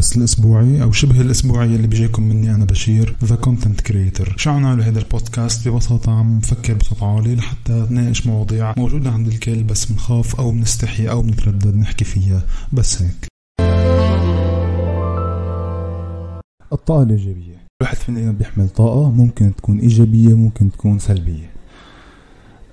البودكاست الأسبوعي أو شبه الأسبوعي اللي بيجيكم مني أنا بشير the content creator شو عنا هذا البودكاست؟ ببساطة عم نفكر بصوت عالي لحتى نناقش مواضيع موجودة عند الكل بس بنخاف أو بنستحي أو بنتردد نحكي فيها. بس هيك. الطاقة الإيجابية. الواحد فينا بيحمل طاقة ممكن تكون إيجابية ممكن تكون سلبية.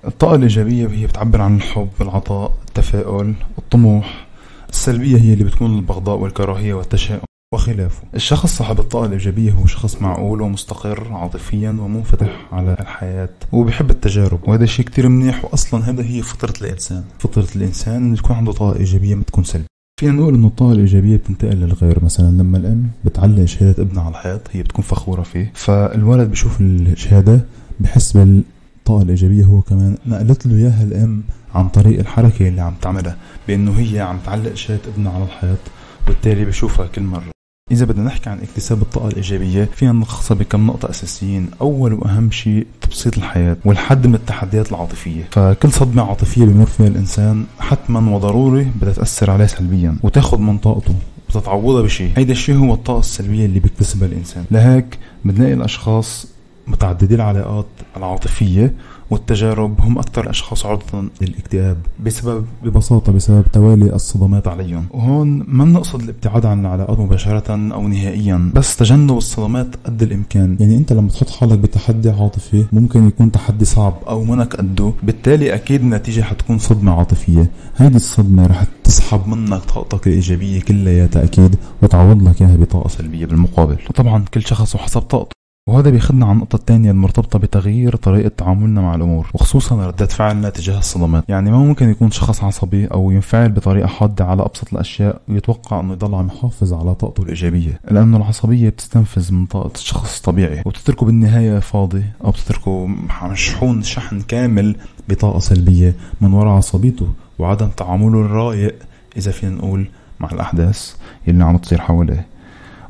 الطاقة الإيجابية هي بتعبر عن الحب العطاء التفاؤل الطموح. السلبية هي اللي بتكون البغضاء والكراهية والتشاؤم وخلافه. الشخص صاحب الطاقة الإيجابية هو شخص معقول ومستقر عاطفيا ومنفتح على الحياة وبيحب التجارب وهذا شيء كتير منيح وأصلا هذا هي فطرة الإنسان. فطرة الإنسان إنه تكون عنده طاقة إيجابية ما تكون سلبية. فينا نقول إنه الطاقة الإيجابية بتنتقل للغير مثلا لما الأم بتعلق شهادة ابنها على الحيط هي بتكون فخورة فيه. فالولد بشوف الشهادة بحس بالطاقة الإيجابية هو كمان نقلت له إياها الأم عن طريق الحركة اللي عم تعملها بأنه هي عم تعلق شهادة ابنها على الحيط وبالتالي بشوفها كل مرة. إذا بدنا نحكي عن اكتساب الطاقة الإيجابية فينا نلخصها بكم نقطة أساسيين. أول وأهم شيء تبسيط الحياة والحد من التحديات العاطفية. فكل صدمة عاطفية بيمر فيها الإنسان حتما وضروري بدها تأثر عليه سلبيا وتاخذ من طاقته وتتعوضها بشيء. هيدا الشيء هو الطاقة السلبية اللي بيكتسبها الإنسان. لهيك بنلاقي الأشخاص متعددي العلاقات العاطفية والتجارب هم أكثر أشخاص عرضة للاكتئاب بسبب ببساطة بسبب توالي الصدمات عليهم. وهون ما نقصد الابتعاد عن العلاقات مباشرة أو نهائيا بس تجنب الصدمات قد الإمكان. يعني أنت لما تحط حالك بتحدي عاطفي ممكن يكون تحدي صعب أو منك قده. بالتالي أكيد النتيجة حتكون صدمة عاطفية. هيدي الصدمة رح تسحب منك طاقتك الإيجابية كلياتها أكيد وتعوض لك إياها بطاقة سلبية بالمقابل. وطبعا كل شخص وحسب طاقته. وهذا بيخدنا عن النقطة الثانية المرتبطة بتغيير طريقة تعاملنا مع الأمور وخصوصا ردة فعلنا تجاه الصدمات. يعني ما ممكن يكون شخص عصبي أو ينفعل بطريقة حادة على أبسط الأشياء ويتوقع أنه يضل عم يحافظ على طاقته الإيجابية لأنه العصبية بتستنفذ من طاقة الشخص الطبيعي وبتتركه بالنهاية فاضي أو بتتركه مشحون شحن كامل بطاقة سلبية من وراء عصبيته وعدم تعامله الرايق إذا فينا نقول مع الأحداث اللي عم تصير حواليه.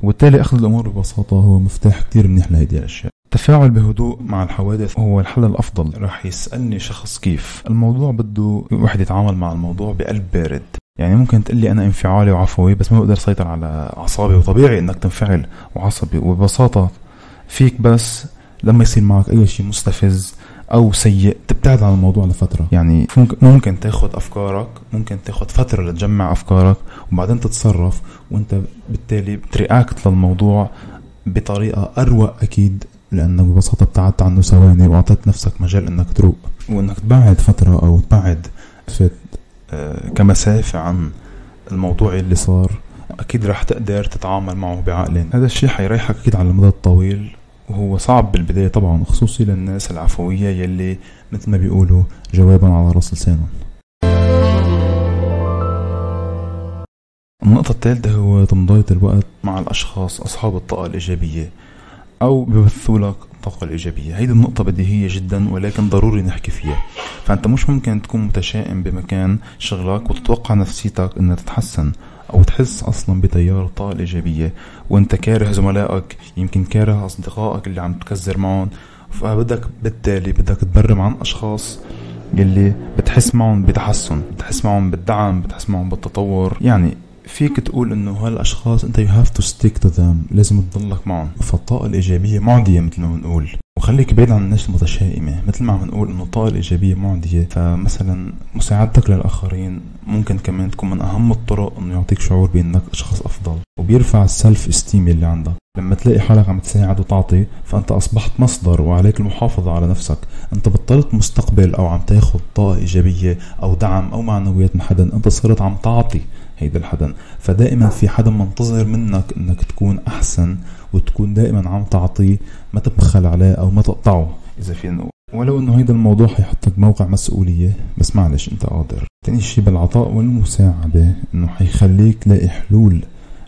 وبالتالي أخذ الأمور ببساطة هو مفتاح كتير منيح لهيدي الأشياء. التفاعل بهدوء مع الحوادث هو الحل الأفضل. رح يسألني شخص كيف؟ الموضوع بده واحد يتعامل مع الموضوع بقلب بارد. يعني ممكن تقول لي أنا انفعالي وعفوي بس ما بقدر أسيطر على أعصابي وطبيعي إنك تنفعل وعصبي. وببساطة فيك بس لما يصير معك أي شيء مستفز أو سيء. تبتعد عن الموضوع لفترة. يعني ممكن تاخذ أفكارك ممكن تاخذ فترة لتجمع أفكارك وبعدين تتصرف وأنت بالتالي بترياكت للموضوع بطريقة اروق أكيد لأنك ببساطة ابتعدت عنه ثواني وأعطيت نفسك مجال إنك تروق. وإنك تبعد فترة أو تبعد آه كمسافه عن الموضوع اللي صار. أكيد رح تقدر تتعامل معه بعقل هذا الشيء حيريحك أكيد على المدى الطويل. وهو صعب بالبداية طبعا خصوصي للناس العفوية يلي مثل ما بيقولوا جوابا على رأس لسانهم. النقطة الثالثة هو تمضية الوقت مع الأشخاص أصحاب الطاقة الإيجابية أو ببثوا لك الطاقة الإيجابية. هيدي النقطة بديهية جدا ولكن ضروري نحكي فيها. فأنت مش ممكن تكون متشائم بمكان شغلك وتتوقع نفسيتك إنها تتحسن. أو تحس أصلا بتيار الطاقه الايجابيه وأنت كاره زملائك يمكن كاره أصدقائك اللي عم تكزر معهم. فبدك بالتالي بدك تبرم عن أشخاص يلي بتحس معهم بتحسن بتحس معهم بالدعم بتحس معهم بالتطور. يعني فيك تقول إنه هالأشخاص أنت you have to stick to them لازم تضلك معهم. فالطاقة الإيجابية معدية مثل ما بنقول. وخليك بعيد عن الناس المتشائمة. مثل ما عم نقول إنه الطاقة الإيجابية معدية. فمثلا مساعدتك للآخرين ممكن كمان تكون من أهم الطرق إنه يعطيك شعور بأنك شخص أفضل. وبيرفع السلف استيم اللي عندك. لما تلاقي حالك عم تساعد وتعطي فأنت أصبحت مصدر وعليك المحافظة على نفسك. أنت بطلت مستقبل أو عم تاخذ طاقة إيجابية أو دعم أو معنويات من حدا. أنت صرت عم تعطي. هيدا الحدا فدائما في حدا منتظر منك إنك تكون أحسن وتكون دائما عم تعطيه ما تبخل عليه أو ما تقطعه. إذا فينا نقول ولو إنه هيدا الموضوع حيحطك بموقع مسؤولية بس معلش أنت قادر. تاني شي بالعطاء والمساعدة إنه حيخليك تلاقي حلول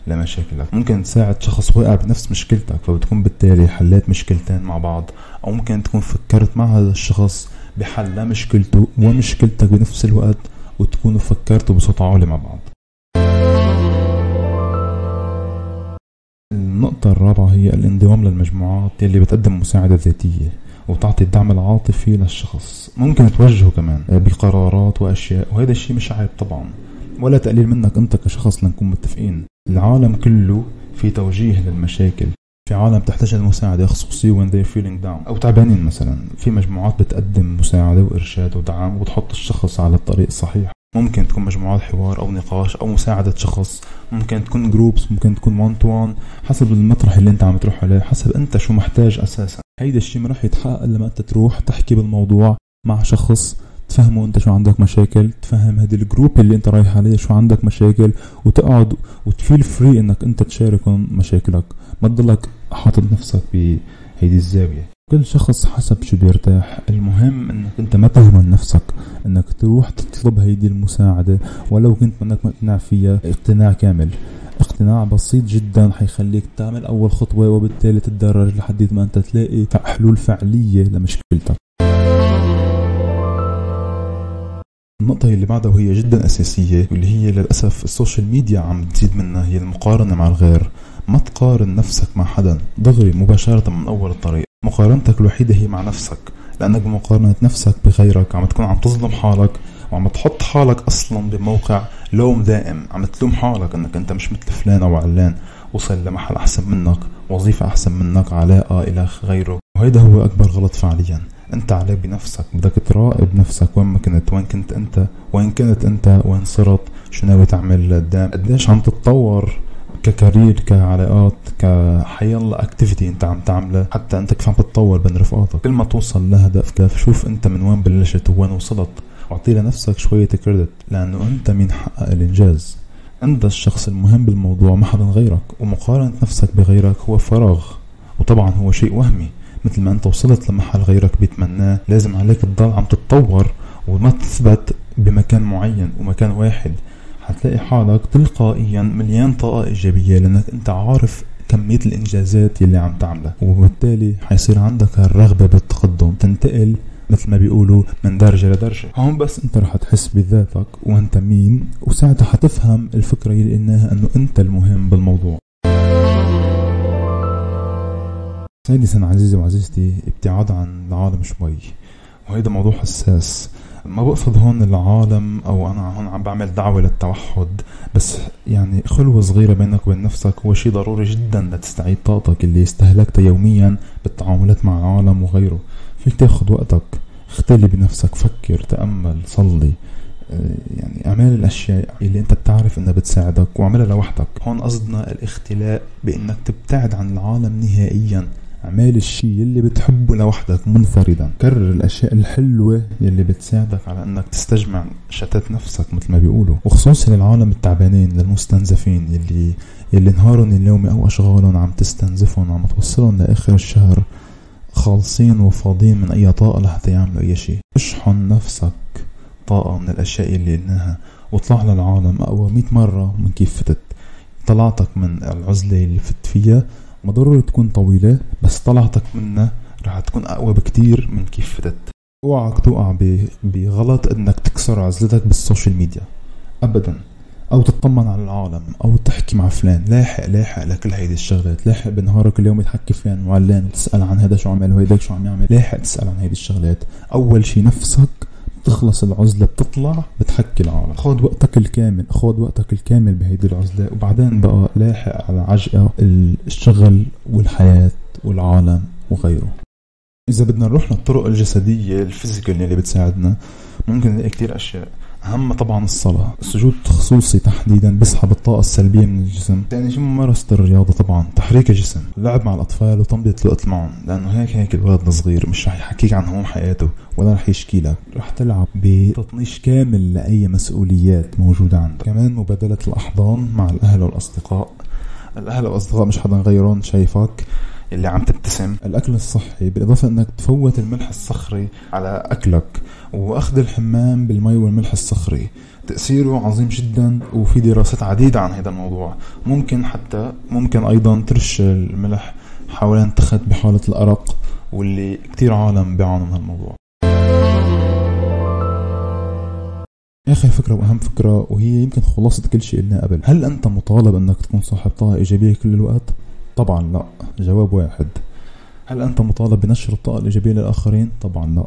لمشاكلك. ممكن تساعد شخص واقع بنفس مشكلتك. فبتكون بالتالي حليت مشكلتين مع بعض أو ممكن تكون فكرت مع هذا الشخص بحل مشكلته ومشكلتك بنفس الوقت وتكونوا فكرتوا بصوت عالي مع بعض. النقطة الرابعة هي الانضمام للمجموعات اللي بتقدم مساعدة ذاتية وتعطي الدعم العاطفي للشخص. ممكن توجهه كمان بقرارات وأشياء وهذا الشيء مش عيب طبعا ولا تقليل منك أنت كشخص لنكون متفقين. العالم كله في توجيه للمشاكل. في عالم تحتاج المساعدة خصوصي when they're feeling down. أو تعبانين مثلا. في مجموعات بتقدم مساعدة وإرشاد ودعم وتحط الشخص على الطريق الصحيح. ممكن تكون مجموعات حوار أو نقاش أو مساعدة شخص ممكن تكون groups ممكن تكون one to one حسب المطرح اللي أنت عم تروح عليه حسب أنت شو محتاج أساسا. هيدا الشيء ما راح يتحقق لما أنت تروح تحكي بالموضوع مع شخص تفهموا أنت شو عندك مشاكل تفهم هذا ال group اللي أنت رايح عليه شو عندك مشاكل وتقعد وت feel free إنك أنت تشاركهم مشاكلك. ما تضلك حاطط نفسك بهيدي الزاوية. كل شخص حسب شو بيرتاح. المهم إنك أنت ما تهمل نفسك. إنك تروح تطلب هيدي المساعدة. ولو كنت منك مقتنع فيها اقتناع كامل. اقتناع بسيط جدا حيخليك تعمل أول خطوة وبالتالي تتدرج لحد ما أنت تلاقي حلول فعلية لمشكلتك. النقطة اللي بعدها وهي جدا أساسية واللي هي للأسف ال social media عم تزيد منها هي المقارنة مع الغير. ما تقارن نفسك مع حدا. دغري مباشرة من أول الطريق. مقارنتك الوحيدة هي مع نفسك لأنك بمقارنة نفسك بغيرك عم تكون عم تظلم حالك وعم تحط حالك أصلا بموقع لوم دائم عم تلوم حالك أنك أنت مش مثل فلان أو علان وصل لمحل أحسن منك وظيفة أحسن منك علاقة إلى غيره. وهيدا هو أكبر غلط فعليا أنت عليك بنفسك بدك تراقب نفسك وين ما كنت وين كنت أنت وين كنت أنت وين صرت شو ناوي تعمل لقدام قديش عم تتطور. ك career كعلاقات كحيالله activity أنت عم تعمله. حتى أنت كيف عم تتطور بين رفقاتك. كل ما توصل لهدفك شوف أنت من وين بلشت وين وصلت. واعطي لنفسك شوية credit لأنه أنت مين حقق الإنجاز. أنت الشخص المهم بالموضوع ما حدا غيرك. ومقارنة نفسك بغيرك هو فراغ. وطبعا هو شيء وهمي. مثل ما أنت وصلت لمحل غيرك بيتمناه. لازم عليك تضل عم تتطور وما تثبت بمكان معين ومكان واحد. حتلاقي حالك تلقائيا مليان طاقة إيجابية لأنك أنت عارف كمية الإنجازات يلي عم تعملها وبالتالي حيصير عندك الرغبة بالتقدم تنتقل مثل ما بيقولوا من درجة لدرجة. هون بس أنت رح تحس بذاتك وأنت مين وساعتها حتفهم الفكرة اللي قلناها إنه أنت المهم بالموضوع. سادسا عزيزي وعزيزتي ابتعاد عن العالم شوي وهيدا موضوع حساس. ما بقصد هون العالم أو أنا هون عم بعمل دعوة للتوحد بس يعني خلوة صغيرة بينك وبين نفسك هو شيء ضروري جدا لتستعيد طاقتك اللي استهلكتها يوميا بالتعاملات مع العالم وغيره. فيك تاخد وقتك اختلي بنفسك فكر تأمل صلي. آه، يعني اعمل الأشياء اللي أنت بتعرف إنها بتساعدك واعملها لوحدك. هون قصدنا الاختلاء بإنك تبتعد عن العالم نهائيا. اعمل الشيء اللي بتحبه لوحدك منفردا. كرر الأشياء الحلوة يلي بتساعدك على إنك تستجمع شتات نفسك مثل ما بيقولوا. وخصوصا للعالم التعبانين للمستنزفين يلي يلي نهارهم اليومي أو أشغالهم عم تستنزفهم عم توصلهم لآخر الشهر خالصين وفاضيين من أي طاقة لحتى يعملوا أي شيء. اشحن نفسك طاقة من الأشياء اللي قلناها واطلع للعالم أقوى مئة مرة من كيف فتت طلعتك من العزلة اللي فت فيها ضروري تكون طويلة بس طلعتك منها رح تكون أقوى بكتير من كيف فتت أوعك توقع بغلط إنك تكسر عزلتك بال social media. ابدا. أو تطمن على العالم أو تحكي مع فلان. لاحق لاحق لكل هيدي الشغلات. لاحق بنهارك اليوم تحكي فلان وعلان وتسأل عن هذا شو عمل وهيداك شو عم يعمل. لاحق تسأل عن هيدي الشغلات. أول شي نفسك تخلص العزلة بتطلع بتحكي العالم. خذ وقتك الكامل خذ وقتك الكامل بهيدي العزلة. وبعدين بقى لاحق على عجقة الشغل والحياة والعالم وغيره. إذا بدنا نروح للطرق الجسدية الفيزيكال اللي بتساعدنا ممكن نلاقي كتير أشياء. أهم طبعا الصلاة. السجود خصوصي تحديدا بيسحب الطاقة السلبية من الجسم. ثاني شيء ممارسة الرياضة طبعا تحريك الجسم. اللعب مع الأطفال وتمضية الوقت معهم لأنه هيك هيك الولد الصغير مش رح يحكيك عن هموم حياته ولا رح يشكي لك. رح تلعب بتطنيش كامل لأي مسؤوليات موجودة عندك. كمان مبادلة الأحضان مع الأهل والأصدقاء. الأهل والأصدقاء مش حدا غيرهم شايفك. اللي عم تبتسم. الأكل الصحي بالإضافة إنك تفوت الملح الصخري على أكلك وأخذ الحمام بالمي والملح الصخري. تأثيره عظيم جدا وفي دراسات عديدة عن هذا الموضوع. ممكن حتى ممكن أيضا ترش الملح حوالين تخت بحالة الأرق واللي كتير عالم بيعانوا من هالموضوع. اخر فكرة وأهم فكرة وهي يمكن خلاصة كل شيء قلناه قبل هل أنت مطالب إنك تكون صاحب طاقة إيجابية كل الوقت؟ طبعا لا. جواب واحد. هل أنت مطالب بنشر الطاقة الإيجابية للآخرين؟ طبعا لا.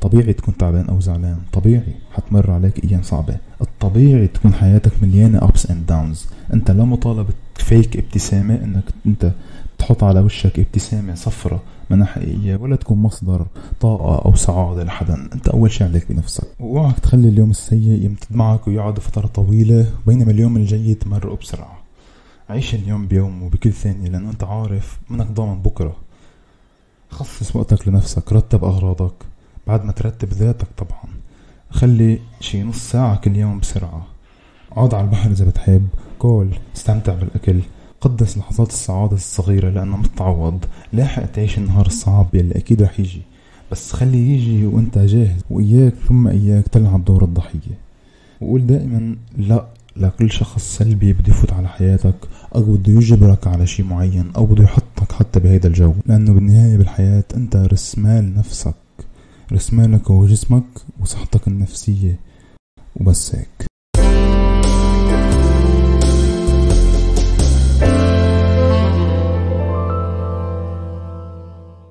طبيعي تكون تعبان أو زعلان. طبيعي. حتمر عليك أيام صعبة. الطبيعي تكون حياتك مليانة ups and downs. أنت لا مطالب تفيك ابتسامة إنك أنت تحط على وشك ابتسامة صفرة منها حقيقية ولا تكون مصدر طاقة أو سعادة لحدا. أنت أول شي عليك بنفسك. وأوعك تخلي اليوم السيء يمتد معك ويقعد فترة طويلة بينما اليوم الجيد تمرق بسرعة. عيش اليوم بيوم وبكل ثانية لأنه أنت عارف منك ضامن بكرة. خصص وقتك لنفسك رتب أغراضك. بعد ما ترتب ذاتك طبعا خلي شي نص ساعة كل يوم بسرعة. اقعد على البحر إذا بتحب. كول استمتع بالأكل. قدس لحظات السعادة الصغيرة لأنها متعوض. لاحق تعيش النهار الصعب يلي أكيد رح يجي. بس خلي يجي وأنت جاهز. وإياك ثم إياك تلعب دور الضحية. وقول دائما لا لكل شخص سلبي بده يفوت على حياتك أو بده يجبرك على شي معين أو بده يحطك حتى بهيدا الجو. لأنه بالنهاية بالحياة أنت رسمال نفسك. رسمالك هو جسمك وصحتك النفسية. وبس هيك.